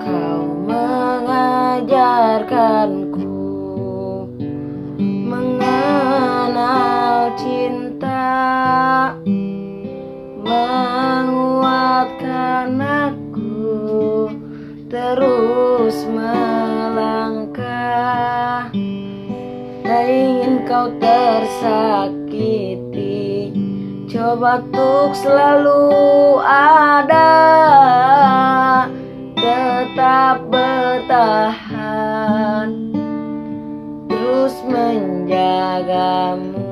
Kau mengajarkanku mengenal cinta menguatkan aku terus melangkah. Tak ingin kau tersakiti Coba tuk selalu ada Tetap bertahan Terus menjagamu.